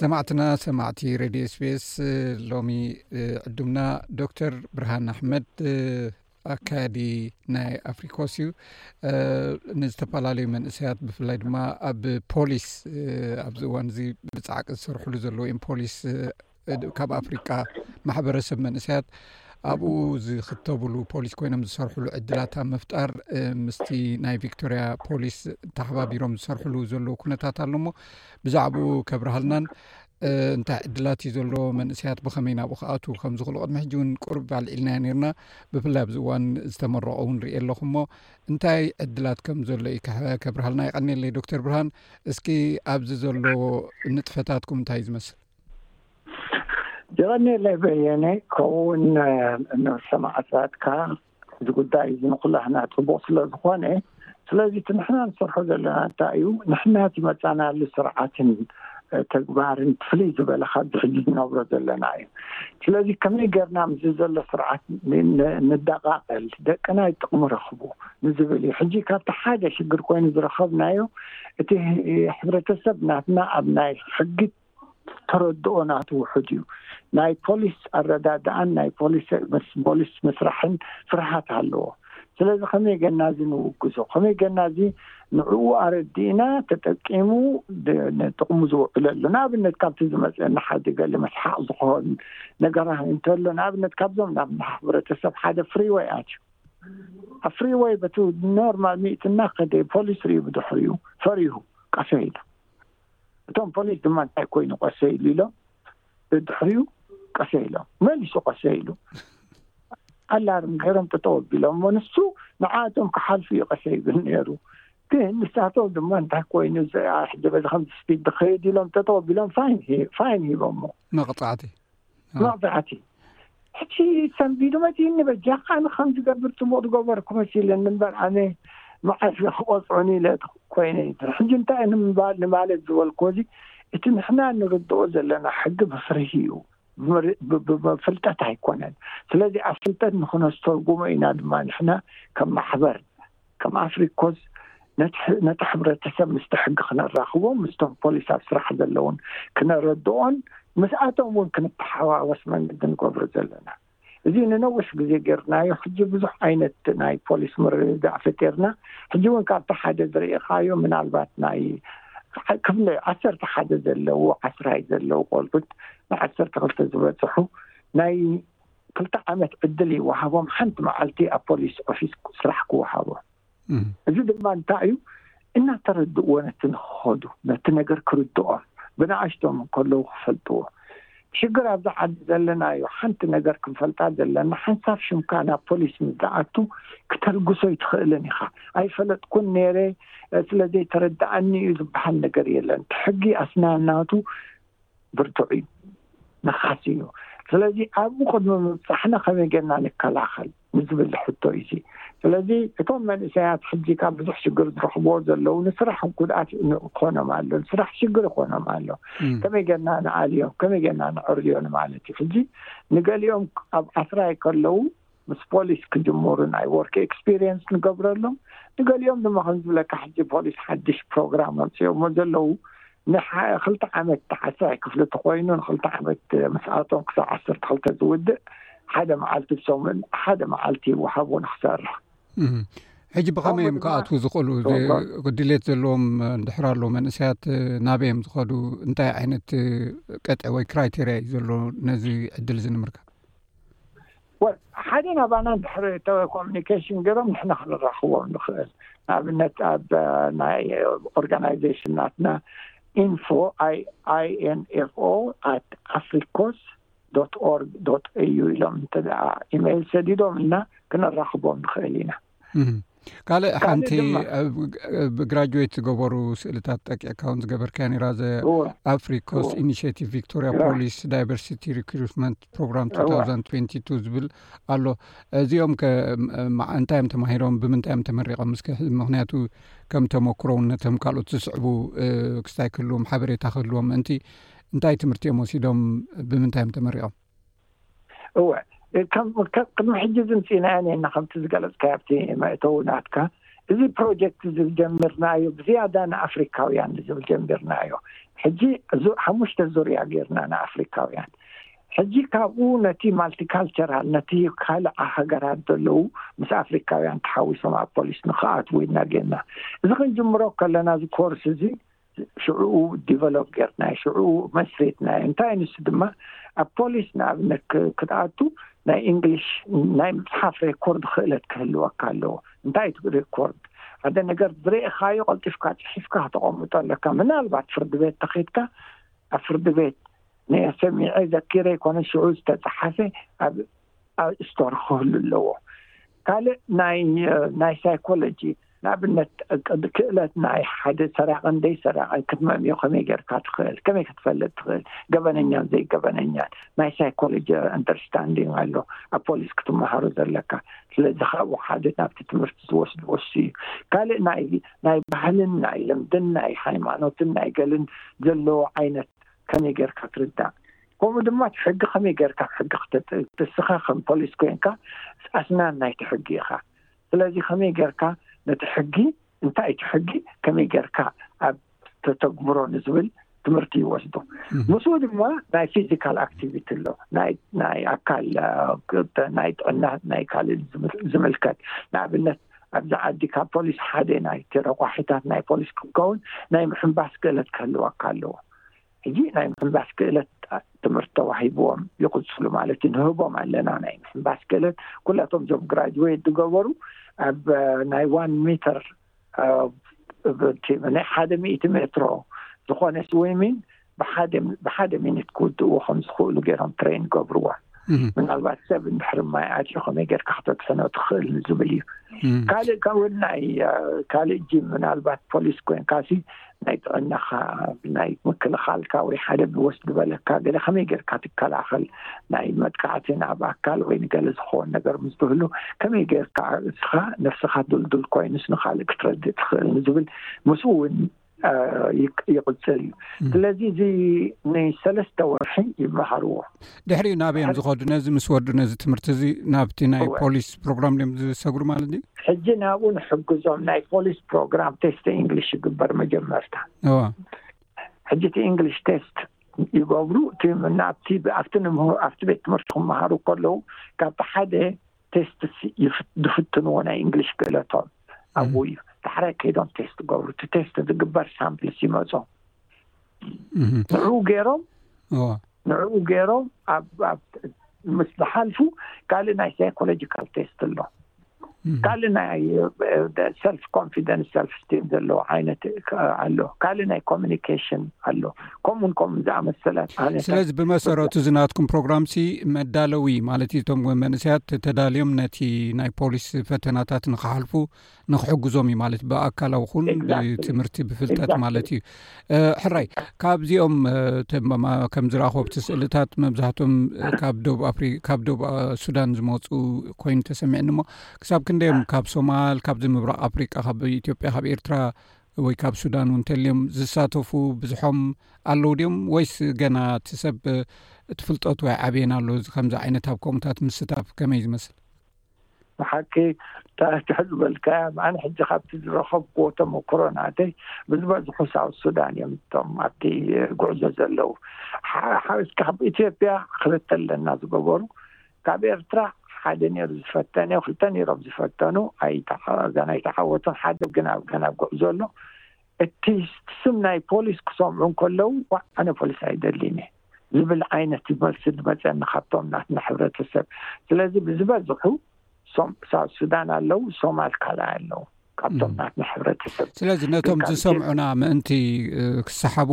ሰማዕትና ሰማዕቲ ሬድዮ ስፔስ ሎሚ ዕዱምና ዶክተር ብርሃን ኣሕመድ ኣካያዲ ናይ ኣፍሪኮስ እዩ ንዝተፈላለዩ መንእሰያት ብፍላይ ድማ ኣብ ፖሊስ ኣብዚ እዋን እዚ ብፃዕቂ ዝስርሕሉ ዘለዉ እዮም ፖሊስ ካብ ኣፍሪቃ ማሕበረሰብ መንእሰያት ኣብኡ ዝኽተብሉ ፖሊስ ኮይኖም ዝሰርሕሉ ዕድላት ኣብ ምፍጣር ምስቲ ናይ ቪክቶርያ ፖሊስ ተሓባቢሮም ዝሰርሕሉ ዘለዉ ኩነታት ኣሎ ሞ ብዛዕባኡ ከብርሃልናን እንታይ ዕድላት እዩ ዘሎ መንእሰያት ብኸመይ ናብኡ ክኣት ከም ዝኽእሉ ቅድሚ ሕጂ እውን ቁርብ ኣልዒልና ዮ ነርና ብፍላይ ኣብዚ እዋን ዝተመረቀ እውን ርእ ኣለኹ ሞ እንታይ ዕድላት ከም ዘሎ እዩ ከብርሃልና ይቀኒለይ ዶክተር ብርሃን እስኪ ኣብዚ ዘሎ ንጥፈታትኩም እንታይ እዩ ዝመስል የቐንየለይ በየነ ከምኡውን ንሰማዕታትካ እዚ ጉዳይ እዚ ንኩላህና ፅቡቅ ስለዝኾነ ስለዚ እቲ ንሕና ንሰርሖ ዘለና እንታይ እዩ ንሕና እቲ መፃናሉ ስርዓትን ተግባርን ፍልይ ዝበለ ካብዚ ሕጂ ዝነብሮ ዘለና እዩ ስለዚ ከመይ ገርና ምስ ዘሎ ስርዓት ንዳቃቐል ደቅና ይጥቕሚ ረኽቡ ንዝብል እዩ ሕጂ ካብቲ ሓደ ሽግር ኮይኑ ዝረኸብናዮ እቲ ሕብረተሰብ ናትና ኣብ ናይ ሕጊ ተረድኦ ናቱ ውሑድ እዩ ናይ ፖሊስ ኣረዳድኣን ናይ ፖሊስ መስራሕን ፍርሃት ኣለዎ ስለዚ ከመይ ገና እዚ ንውግዞ ከመይ ገና እዚ ንዕኡ ኣረዲእና ተጠቂሙ ጥቕሙ ዝውዕለሉ ንኣብነት ካብቲ ዝመፅአና ሓደ ገለ መስሓቅ ዝኮን ነገራ እንተሎ ንኣብነት ካብዞም ናብ ሕብረተሰብ ሓደ ፍሪወይ ኣትዩ ኣብ ፍሪወይ በቲ ኖርማል ሚእቲ እናኸደ ፖሊስ ሪኡ ብድሕሪኡ ፈሪሁ ቀሰ ኢሉ እቶም ፖሊስ ድማ እንታይ ኮይኑ ቀሰ ኢሉ ኢሎም ብድሕሪኡ ቀሰ ኢሎም መሊሱ ቀሰ ኢሉ ኣላርም ገይሮም ጠጠው ኣቢሎሞ ንሱ ንዓቶም ክሓልፉ እዩ ቀሰ ይብል ነይሩ ግን ንሳቶም ድማ እንታይ ኮይኑ ዝበዚ ከም ስፒድ ድኸይድ ኢሎም ጠጠው ኣቢሎም ፋይን ፋይን ሂቦሞ መቕፃዕቲ መቕጻዕቲ ሕጂ ሰንቢዱ መጺኡኒ በጃኻ ንኸም ዝገብር ጽቡቕ ዝገበርኩ መሲለኒ እምበር ኣነ መዓስ ክቆጽዑኒ ኢለ ኮይነ ድሮ ሕጂ እንታይ ንማለት ዝበልክዎዚ እቲ ንሕና ንርድኦ ዘለና ሕጊ ብፍርሂ እዩ ብፍልጠት ኣይኮነን ስለዚ ኣብ ፍልጠት ንክነስተርጉሞ ኢና ድማ ንሕና ከም ማሕበር ከም ኣፍሪኮስ ነቲ ሕብረተሰብ ምስቲ ሕጊ ክነራኽቦ ምስቶም ፖሊስ ኣብ ስራሕ ዘለዉን ክነረድኦን ምስኣቶም እውን ክንተሓዋወስ መንገዲ ንገብሮ ዘለና እዚ ንነዊሕ ግዜ ገርናዮ ሕጂ ብዙሕ ዓይነት ናይ ፖሊስ ምርድዳእ ፈጢርና ሕጂ እውን ካብቲ ሓደ ዝርእኻዮ ምናልባት ናይ ክፍለ ዓሰርተ ሓደ ዘለዉ ዓስራይ ዘለዉ ቆልዑት ንዓሰርተ ክልተ ዝበፅሑ ናይ ክልተ ዓመት ዕድል ይወሃቦም ሓንቲ መዓልቲ ኣብ ፖሊስ ኦፊስ ስራሕ ክወሃቦም እዚ ድማ እንታይ እዩ እናተረድእዎ ነቲ ንክኸዱ ነቲ ነገር ክርድኦም ብንኣሽቶም ከለዉ ክፈልጥዎ ሽግር ኣብዚ ዓዲ ዘለና እዩ ሓንቲ ነገር ክንፈልጣ ዘለና ሓንሳብ ሽምካ ናብ ፖሊስ ምስዝኣቱ ክተልግሶ ይትኽእልን ኢኻ ኣይፈለጥኩን ነይረ ስለዘይተረዳእኒ እዩ ዝበሃል ነገር የለን እቲ ሕጊ ኣስናናቱ ብርቱዕ እዩ ነኻሲ እዩ ስለዚ ኣብኡ ቅድሚ ምብጻሕና ከመይ ጌርና ንከላኸል ንዝብል ሕቶ እዩ እዚ ስለዚ እቶም መንእሰያት ሕጂ ካብ ብዙሕ ሽግር ዝረኽብዎ ዘለዉ ንስራሕ ጉድኣት ይኮኖም ኣሎ ንስራሕ ሽግር ይኮኖም ኣሎ ከመይ ጌርና ንኣልዮም ከመይ ጌርና ንዕርዮን ማለት እዩ ሕጂ ንገሊኦም ኣብ ኣስራይ ከለዉ ምስ ፖሊስ ክጅምሩ ናይ ወርክ ኤክስፒሪየንስ ንገብረሎም ንገሊኦም ድማ ከምዝብለካ ሕጂ ፖሊስ ሓድሽ ፕሮግራም ኣምፅኦሞ ዘለው ንክልተ ዓመት ተዓሳይ ክፍሊ ተኮይኑ ንክልተ ዓመት ምስኣቶም ክሳብ ዓሰርተ ክልተ ዝውድእ ሓደ መዓልቲ ብሰሙን ሓደ መዓልቲ ይወሃቡ ንክሰርሕ ሕጂ ብከመይ እዮም ክኣትዉ ዝኽእሉ ድሌት ዘለዎም ድሕር ኣለ መንእሰያት ናበይ እዮም ዝኸዱ እንታይ ዓይነት ቀጥዒ ወይ ክራይቴርያ እዩ ዘሎ ነዚ ዕድል እዚ ንምርካብ ሓደ ናባና ድሕሪ ኮሚኒኬሽን ገሮም ንሕና ክንራኽቦም ንኽእል ንኣብነት ኣብ ናይ ኦርጋናይዜሽን ናትና ኢንፎ ኣይኤንኤፍኦ ኣት ኣፍሪኮስ ዶት ኦርግ ዶት እዩ ኢሎም እንተ ኢመይል ሰዲዶም እና ክንራኽቦም ንኽእል ኢና ካልእ ሓንቲ ግራጅዌት ዝገበሩ ስእልታት ጠቂዕካ ውን ዝገበርከያ ራ ዘ ኣፍሪኮስ ኢኒሽቲቭ ቪክቶሪያ ፖሊስ ዳይቨርሲቲ ሪክሩትመንት ፕሮግራም ዝብል ኣሎ እዚኦም ከእንታይ እዮም ተማሂሮም ብምንታይ እዮም ተመሪቆም እስኪ ምክንያቱ ከም ተመክሮውን ነቶም ካልኦት ዝስዕቡ ክስታይ ክህልዎም ሓበሬታ ክህልዎም ምእንቲ እንታይ ትምህርቲ እዮም ወሲዶም ብምንታይ እዮም ተመሪቆም እወ ቅድሚ ሕጂ ዝምፅእናዮ ኔና ከምቲ ዝገለፅካዮ ኣብቲ መእተዊ ናትካ እዚ ፕሮጀክት እዚ ዝጀምርናዮ ብዝያዳ ንኣፍሪካውያን ንዝብል ጀምርናዮ ሕጂ ሓሙሽተ ዙርያ ገይርና ንኣፍሪካውያን ሕጂ ካብኡ ነቲ ማልቲካልቸራል ነቲ ካልዕ ሃገራት ዘለዉ ምስ ኣፍሪካውያን ተሓዊሶም ኣብ ፖሊስ ንክኣትዉ ኢና ጌና እዚ ክንጅምሮ ከለና እዚ ኮርስ እዚ ሽዕኡ ዲቨሎፕ ጌርናዮ ሽዕኡ መስሪትናዮ እንታይ ንሱ ድማ ኣብ ፖሊስ ንኣብነት ክትኣቱ ናይ እንግሊሽ ናይ ምፅሓፍ ሬኮርድ ክእለት ክህልወካ ኣለዎ እንታይ ዩ ሬኮርድ ሓደ ነገር ዝርእኻዮ ቀልጢፍካ ፅሒፍካ ክተቐምጦ ኣለካ ምናልባት ፍርዲ ቤት ተኺድካ ኣብ ፍርዲ ቤት ንሰሚዐ ዘኪረ ይኮነ ሽዑ ዝተፅሓፈ ኣብ ስቶር ክህሉ ኣለዎ ካልእ ናይ ናይ ሳይኮሎጂ ንኣብነት ክእለት ናይ ሓደ ሰራቅን ዘይሰራቅን ክትመምዮ ከመይ ጌርካ ትኽእል ከመይ ክትፈልጥ ትኽእል ገበነኛን ዘይገበነኛን ናይ ሳይኮሎጂ ኣንደርስታንዲንግ ኣሎ ኣብ ፖሊስ ክትመሃሮ ዘለካ ስለዚ ካብኡ ሓደ ናብቲ ትምህርቲ ዝወስድ ወሱ እዩ ካልእ ናይ ናይ ባህልን ናይ ልምድን ናይ ሃይማኖትን ናይ ገልን ዘለዎ ዓይነት ከመይ ጌርካ ትርዳእ ከምኡ ድማ እቲ ሕጊ ከመይ ጌርካ ሕጊ ክተጥእስኻ ከም ፖሊስ ኮንካ ኣስናን ናይቲ ሕጊ ኢኻ ስለዚ ከመይ ገርካ ነቲ ሕጊ እንታይ እቲ ሕጊ ከመይ ገርካ ኣብ ተተግብሮ ንዝብል ትምህርቲ ይወስዱ ምስኡ ድማ ናይ ፊዚካል ኣክቲቪቲ ኣሎ ናይ ኣካል ናይ ጥዕና ናይ ካልእ ዝምልከት ንኣብነት ኣብዚ ዓዲ ካብ ፖሊስ ሓደ ናይቲ ረቋሒታት ናይ ፖሊስ ክንከውን ናይ ምሕምባስ ክእለት ክህልዋካ ኣለዎ ሕጂ ናይ ምሕንባስ ክእለት ትምህርቲ ተዋሂብዎም ይቕጽሉ ማለት እዩ ንህቦም ኣለና ናይ ምሕንባስ ክእለት ኩላቶም እዞም ግራጅወይት ዝገበሩ ኣብ ናይ ዋን ሚተር ናይ ሓደ ሚእቲ ሜትሮ ዝኾነ ስዊሚንግ ብሓደ ሚኒት ክውድእዎ ከም ዝኽእሉ ገይሮም ትሬን ይገብርዎም ምናልባት ሰብ እንድሕሪ ማይ ኣትዩ ከመይ ጌርካ ክተድሕኖ ትኽእል ንዝብል እዩ ካልእ ካውን ናይ ካልእ ጂም ምናልባት ፖሊስ ኮንካ ሲ ናይ ጥዕናኻ ናይ ምክልኻልካ ወይ ሓደ ንወስ ዝበለካ ገለ ከመይ ጌርካ ትከላኸል ናይ መጥቃዕቲ ናብ ኣካል ወይ ንገለ ዝኸውን ነገር ምስ ዝህሉ ከመይ ጌርካ እስኻ ነፍስኻ ድልዱል ኮይኑስ ንካልእ ክትረድእ ትኽእል ንዝብል ምስኡ እውን ይቕፅል እዩ ስለዚ እዚ ንሰለስተ ወርሒ ይመሃርዎ ድሕሪኡ ናበዮም ዝኸዱ ነዚ ምስ ወዱ ነዚ ትምህርቲ እዚ ናብቲ ናይ ፖሊስ ፕሮግራም ድም ዝሰግሩ ማለት እዩ ሕጂ ናብኡ ንሕግዞም ናይ ፖሊስ ፕሮግራም ቴስት እንግሊሽ ይግበር መጀመርታ ሕጂ እቲ እንግሊሽ ቴስት ይገብሩ ናኣብቲ ቤት ትምህርቲ ክመሃሩ ከለዉ ካብቲ ሓደ ቴስትስ ዝፍትንዎ ናይ እንግሊሽ ክእለቶም ኣብኡ እዩ ዳሕራይ ከይዶም ቴስት ገብሩ እቲ ቴስት ዝግበር ሳምፕልስ ይመፆ ንዕኡ ገይሮም ንዕኡ ገይሮም ምስ ዝሓልፉ ካልእ ናይ ሳይኮሎጂካል ቴስት ኣሎ ካልእ ናይ ሰልፍ ኮንፊደንስ ሰልፍ ስቲም ዘለዎ ዓይነት ኣሎ ካልእ ናይ ኮሚኒኬሽን ኣሎ ከምኡን ከምኡን ዝኣመሰለ ኣነ ስለዚ ብመሰረቱ እዚ ናትኩም ፕሮግራም ሲ መዳለዊ ማለት እዩ እቶም መንእሰያት ተዳልዮም ነቲ ናይ ፖሊስ ፈተናታት ንክሓልፉ ንክሕግዞም እዩ ማለት ብኣካላዊ ኹን ብትምህርቲ ብፍልጠት ማለት እዩ ሕራይ ካብዚኦም ከም ዝረኸብቲ ስእልታት መብዛሕቶም ካብ ካብ ዶብ ሱዳን ዝመፁ ኮይኑ ተሰሚዕኒ ሞ ክሳብ ክንደዮም ካብ ሶማል ካብዚ ምብራቅ ኣፍሪቃ ካብ ኢትዮጵያ ካብ ኤርትራ ወይ ካብ ሱዳን እውን ተልዮም ዝሳተፉ ብዙሖም ኣለው ድም ወይስ ገና እቲ ሰብ እቲ ፍልጠቱ ወይ ዓብየን ኣሎ እዚ ከምዚ ዓይነት ኣብ ከምኡታት ምስታፍ ከመይ ዝመስል ንሓቂ ታትሕ ዝበልካያ ኣነ ሕጂ ካብቲ ዝረከብኩ ተመክሮናተይ ብዝበዝሑ ሳውት ሱዳን እዮም እቶም ኣብቲ ጉዕዞ ዘለው ሓዊስካ ካብ ኢትዮጵያ ክልተ ኣለና ዝገበሩ ካብ ኤርትራ ሓደ ኔሩ ዝፈተነ ክልተ ኔሮም ዝፈተኑ ኣይተዓወቱን ኣይተዓወቱን ሓደ ግን ኣብ ገና ጉዕዞ ኣሎ እቲ ስም ናይ ፖሊስ ክሰምዑ እንከለዉ ዋእ ኣነ ፖሊስ ኣይደሊን እየ ዝብል ዓይነት መልሲ ዝመጸኒ ካብቶም ናትና ሕብረተሰብ ስለዚ ብዝበዝሑ ሳብ ሱዳን ኣለዉ ሶማል ካልኣይ ኣለዉ ካብቶም ናትና ሕብረተሰብ ስለዚ ነቶም ዝሰምዑና ምእንቲ ክሰሓቡ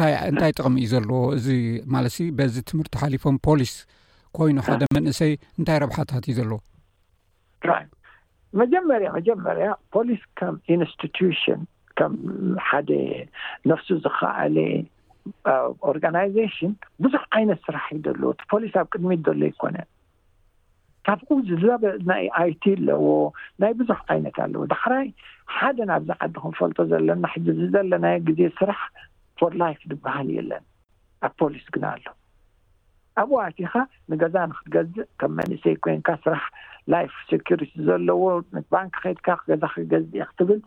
ታይእንታይ ጥቕሚ እዩ ዘለዎ እዚ ማለት ሲ በዚ ትምህርቲ ሓሊፎም ፖሊስ ኮይኑ ሓደ መንእሰይ እንታይ ረብሓታት እዩ ዘለዎ መጀመርያ መጀመርያ ፖሊስ ከም ኢንስቲቱሽን ከም ሓደ ነፍሱ ዝኸኣለ ኦርጋናይዜሽን ብዙሕ ዓይነት ስራሕ እዩ ዘለዎ እቲ ፖሊስ ኣብ ቅድሚት ዘሎ ኣይኮነን ካብኡ ዝዘበ ናይ ኣይቲ ኣለዎ ናይ ብዙሕ ዓይነት ኣለዎ ዳሕራይ ሓደ ናብዚ ዓዲ ክንፈልጦ ዘለና ሕዚ ዝዘለናዮ ግዜ ስራሕ ፎር ላይፍ ዝበሃል የለን ኣብ ፖሊስ ግና ኣሎ ኣብኡ ኣቲኻ ንገዛ ንክትገዝእ ከም መንእሰይ ኮይንካ ስራሕ ላይፍ ሴኪሪቲ ዘለዎ ባንኪ ከድካ ገዛ ክገዝእ እ ክትብል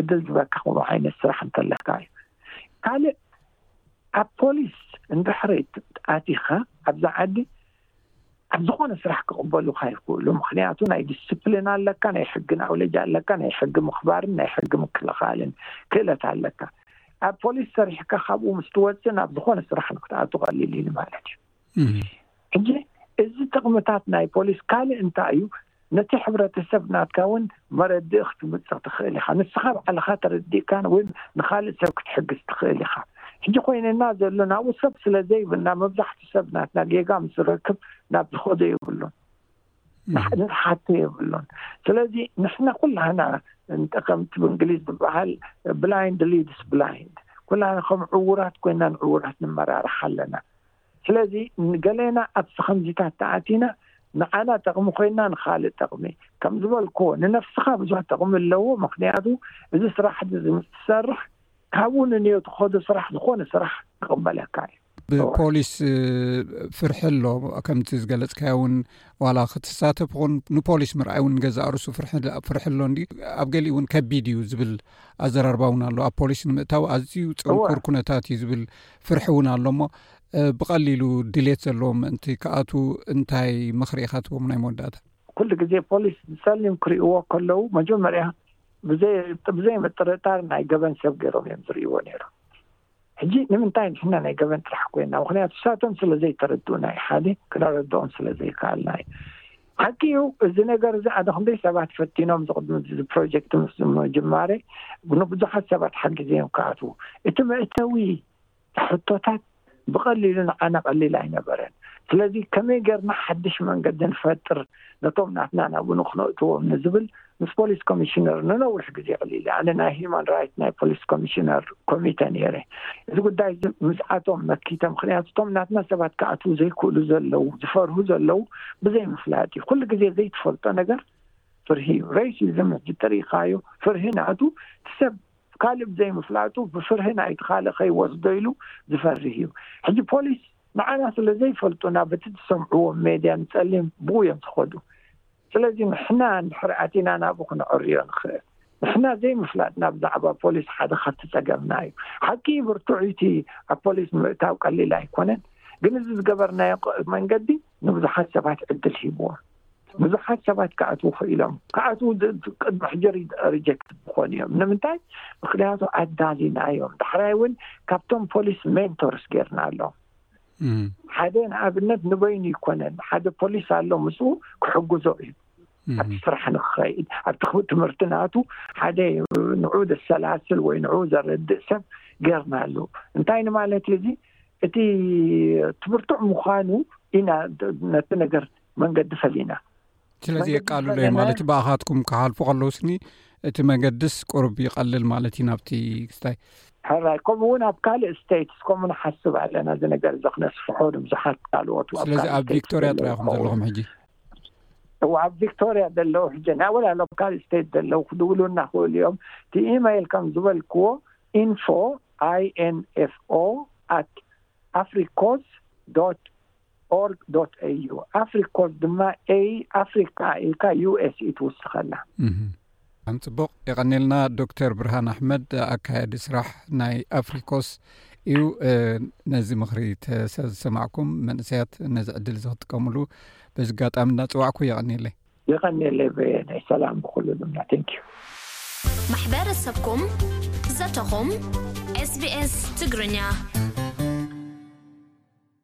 ዕድል ዝበካ ክምኡ ዓይነት ስራሕ እንተለካ እዩ ካልእ ኣብ ፖሊስ እንድሕሪ ኣቲኻ ኣብዛ ዓዲ ኣብ ዝኾነ ስራሕ ክቕበሉኻ ይኽእሉ ምኽንያቱ ናይ ዲስፕሊን ኣለካ፣ ናይ ሕጊ ናውለጅ ኣለካ፣ ናይ ሕጊ ምኽባርን ናይ ሕጊ ምክልኻልን ክእለት ኣለካ። ኣብ ፖሊስ ሰሪሕካ ካብኡ ምስ ትወፅእ ናብ ዝኾነ ስራሕ ንክትኣቱ ቀሊል እዩ ማለት እዩ። ሕጂ እዚ ጥቕምታት ናይ ፖሊስ ካልእ እንታይ እዩ? ነቲ ሕብረተሰብ ናትካ ውን መረድኢ ክትምጽእ ትኽእል ኢኻ። ንስኻ ባዕልኻ ተረዲእካ ውን ንኻልእ ሰብ ክትሕግዝ ትኽእል ኢኻ። ሕጂ ኮይንና ዘሎ ናብኡ ሰብ ስለ ዘይብልና መብዛሕቱ ሰብ ናትና ጌጋ ምስ ዝረክብ ናብ ዝኸዶ የብሉን። ንሓደ ዝሓቶ የብሉን። ስለዚ ንሕና ኩላህና ከምቲ ብእንግሊዝ ዝበሃል ብላይንድ ሊድስ ብላይንድ ኩላህና ከም ዕዉራት ኮይና ንዕዉራት ንመራራሕ ኣለና። ስለዚ ገሌና ኣብዚ ከምዚታት ተኣቲና ንዓና ጠቕሚ ኮይና ንኻልእ ጠቕሚ ከም ዝበልክዎ ንነፍስኻ ብዙሕ ጠቕሚ ኣለዎ ምኽንያቱ እዚ ስራሕዚ ምስ ትሰርሕ ካብኡ ንንዮ ትኸዶ ስራሕ ዝኾነ ስራሕ ክቕበለካ እዩ ብፖሊስ ፍርሒ ኣሎ ከምቲ ዝገለፅካዮ እውን ዋላ ክትሳተፍ ኹን ንፖሊስ ምርኣይ እውን ገዛእ ርሱ ፍርሒ ኣሎ ን ኣብ ገሊእ እውን ከቢድ እዩ ዝብል ኣዘራርባ እውን ኣሎ ኣብ ፖሊስ ንምእታው ኣዝዩ ፅንኩር ኩነታት እዩ ዝብል ፍርሒ እውን ኣሎ እሞ ብቀሊሉ ድሌት ዘለዎም ምእንቲ ክኣትዉ እንታይ ምክሪ ኢካ ትቦም ናይ መወዳእታ ኩሉ ግዜ ፖሊስ ዝፀሊም ክሪእዎ ከለዉ መጀመርያ ብዘይ ምጥርጣር ናይ ገበን ሰብ ገይሮም እዮም ዝርእዎ ነይሩ ሕጂ ንምንታይ ንሕና ናይ ገበን ጥራሕ ኮይና ምክንያቱ ሳቶም ስለዘይተረድኡና ሓደ ክነረድኦም ስለዘይከኣልና እዩ ሓቂ እዩ እዚ ነገር እዚ ኣደ ክንደይ ሰባት ፈቲኖም ዝቅድሚ እዚ ፕሮጀክት ምስ ምጅማረ ንብዙሓት ሰባት ሓጊዘ እዮም ክኣትዉ እቲ መእተዊ ሕቶታት ብቀሊሉ ንዓና ቀሊል ኣይነበረን ስለዚ ከመይ ገርና ሓድሽ መንገዲ ንፈጥር ነቶም ናትና ናብኑ ክነእትዎም ንዝብል ምስ ፖሊስ ኮሚሽነር ንነዊሕ ግዜ ቕሊለ ኣነ ናይ ሂማን ራይት ናይ ፖሊስ ኮሚሽነር ኮሚተ ነይረ እዚ ጉዳይ እዚ ምስኣቶም መኪተ ምክንያቱ እቶም ናትና ሰባት ክኣትዉ ዘይክእሉ ዘለዉ ዝፈርሁ ዘለዉ ብዘይምፍላጥ እዩ ኩሉ ግዜ ዘይትፈልጦ ነገር ፍርሂ እዩ ሬሲዝም ዝጥሪካዮ ፍርሂ ናቱ ትሰብ ካልእ ብዘይምፍላጡ ብፍርሂ ናይቲ ካልእ ከይወስዶ ኢሉ ዝፈርህ እዩ ሕጂ ፖሊስ ንዓና ስለ ዘይፈልጡና በቲ ዝሰምዕዎ ሜድያ ንፀሊም ብኡ እዮም ዝኸዱ ስለዚ ንሕና እንድሕር ኣቲና ናብኡ ክነዕርዮ ንኽእል። ንሕና ዘይምፍላጥና ብዛዕባ ፖሊስ ሓደ ካብቲ ጸገምና እዩ። ሓቂ እዩ ብርቱዕ'ዩ'ቲ ኣብ ፖሊስ ንምእታው ቀሊል ኣይኮነን፣ ግን እዚ ዝገበርናዮ ቅእ መንገዲ ንብዙሓት ሰባት ዕድል ሂብዎም። ብዙሓት ሰባት ክኣትዉ ክኢሎም፣ ክኣትዉ ቅድሚ ሕጂ ሪጀክት ዝኾኑ እዮም። ንምንታይ? ምክንያቱ ኣዳሊናዮም፣ ዳሕራይ እውን ካብቶም ፖሊስ ሜንቶርስ ጌርናሎም። ሓደ ንኣብነት ንበይኑ ይኮነን ሓደ ፖሊስ ኣሎ ምስ ክሕግዞ እዩ ኣብቲ ስራሕ ንክኸይድ ኣብቲ ክብ ትምህርቲ ናቱ ሓደ ንዑ ዘሰላስል ወይ ንዑ ዘረድእ ሰብ ገርና ኣሉ እንታይ ንማለት እዩ እዚ እቲ ትብርቱዕ ምዃኑ ኢና ነቲ ነገር መንገዲ ፈሊና ስለዚ የቃልሎ ዩ ማለት ዩ ብኣኻትኩም ክሓልፉ ከለዉ ስኒ እቲ መገድስ ቅሩብ ይቀልል ማለት እዩ ናብቲ ክስታይ ሕራይ ከምኡ ውን ኣብ ካልእ ስተትስ ከምኡ ንሓስብ ኣለና እዚ ነገር እዚ ክነስፍሖ ንብዙሓት ካልኦት ስለዚ ኣብ ቪክቶርያ ጥራይኹም ዘለኹም ሕጂ እዋ ኣብ ቪክቶርያ ዘለዉ ሕጂ ናይ ወላ ሎ ካልእ ስተት ዘለዉ ክድውሉ እናክእሉ እዮም እቲ ኢመይል ከም ዝበልክዎ ኢንፎ ኣይንፍኦ ኣት ኣፍሪኮስ ዶ ኦርግ ዶት ኤዩ ኣፍሪኮስ ድማ ኤይ ኣፍሪካ ኢልካ ዩኤስ እዩ ትውስኸላ። ብጣዕሚ ፅቡቅ የቀኔልና ዶክተር ብርሃን ኣሕመድ ኣካያዲ ስራሕ ናይ ኣፍሪኮስ እዩ ነዚ ምክሪ ተሰዝሰማዕኩም መንእሰያት ነዚ ዕድል እዚ ክጥቀምሉ በዚ ኣጋጣሚ እናፅዋዕኩ የቀኔለይ። የቀኔለይ በየነይ ሰላም ንኩሉሉምና ቴንኪዩ። ማሕበረሰብኩም ዘተኹም ኤስቢኤስ ትግርኛ።